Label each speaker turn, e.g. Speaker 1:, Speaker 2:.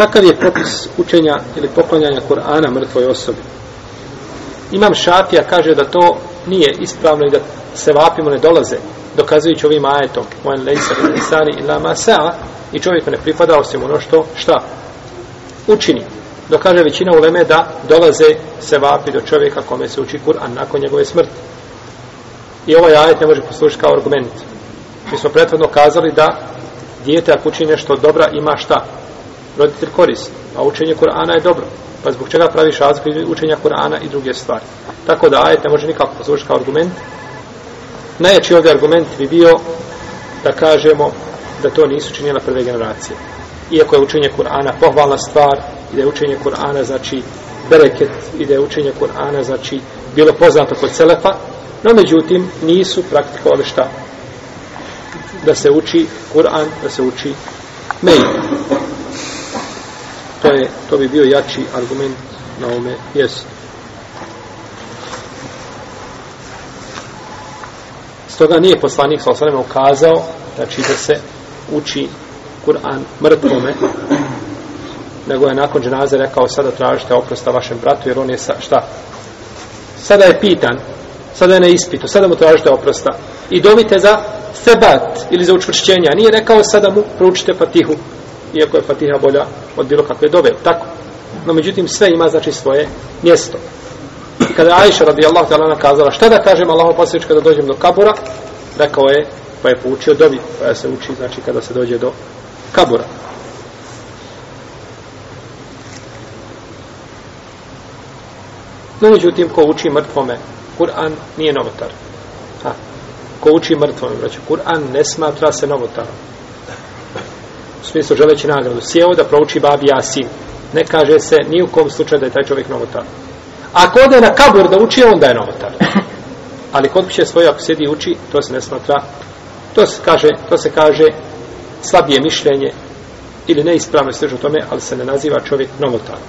Speaker 1: Kakav je propis učenja ili poklanjanja Kur'ana mrtvoj osobi? Imam Šafija kaže da to nije ispravno i da se vapimo ne dolaze, dokazujući ovim ajetom, mojen lejsa insani ila ma sa, i čovjeku ne pripada osim ono što, šta? Učini. Dokaže većina uleme da dolaze se vapi do čovjeka kome se uči Kur'an nakon njegove smrti. I ovaj ajet ne može poslušati kao argument. Mi smo prethodno kazali da dijete ako uči nešto dobra ima šta? Roditelj korist. A učenje Kur'ana je dobro. Pa zbog čega praviš razliku učenja Kur'ana i druge stvari. Tako da ajet ne može nikako poslušati kao argument. Najjači ovdje argument bi bio da kažemo da to nisu činjela prve generacije. Iako je učenje Kur'ana pohvalna stvar i da je učenje Kur'ana znači bereket i da je učenje Kur'ana znači bilo poznato kod Selefa, no međutim nisu praktikovali šta? Da se uči Kur'an, da se uči mail. To, je, to bi bio jači argument na ome mjestu. Stoga nije poslanik sa osvrame ukazao znači da se uči Kur'an mrtvome nego je nakon dženaze rekao sada tražite oprosta vašem bratu jer on je sa, šta? Sada je pitan sada je na ispitu, sada mu tražite oprosta. I dovite za sebat ili za učvršćenje, a nije rekao sada mu proučite fatihu iako je fatiha bolja od bilo kakve dove, tako. No međutim sve ima znači svoje mjesto. Kada je Aisha radijallahu ta'ala kazala šta da kažem Allahu posljednič kada dođem do kabura? Rekao je pa je poučio dobi pa se uči znači kada se dođe do kabura. No međutim ko uči mrtvome Kur'an nije novotar. Ha. ko uči mrtvome znači Kur'an ne smatra se novotarom u smislu želeći nagradu. Sjeo da prouči babi Jasin. Ne kaže se ni u kom slučaju da je taj čovjek novotar. Ako ode na kabur da uči onda je novotar. Ali kod kuće svoje ako sjedi i uči to se ne smatra to se kaže, to se kaže slabije mišljenje ili neispravno sveže u tome, ali se ne naziva čovjek novotarom.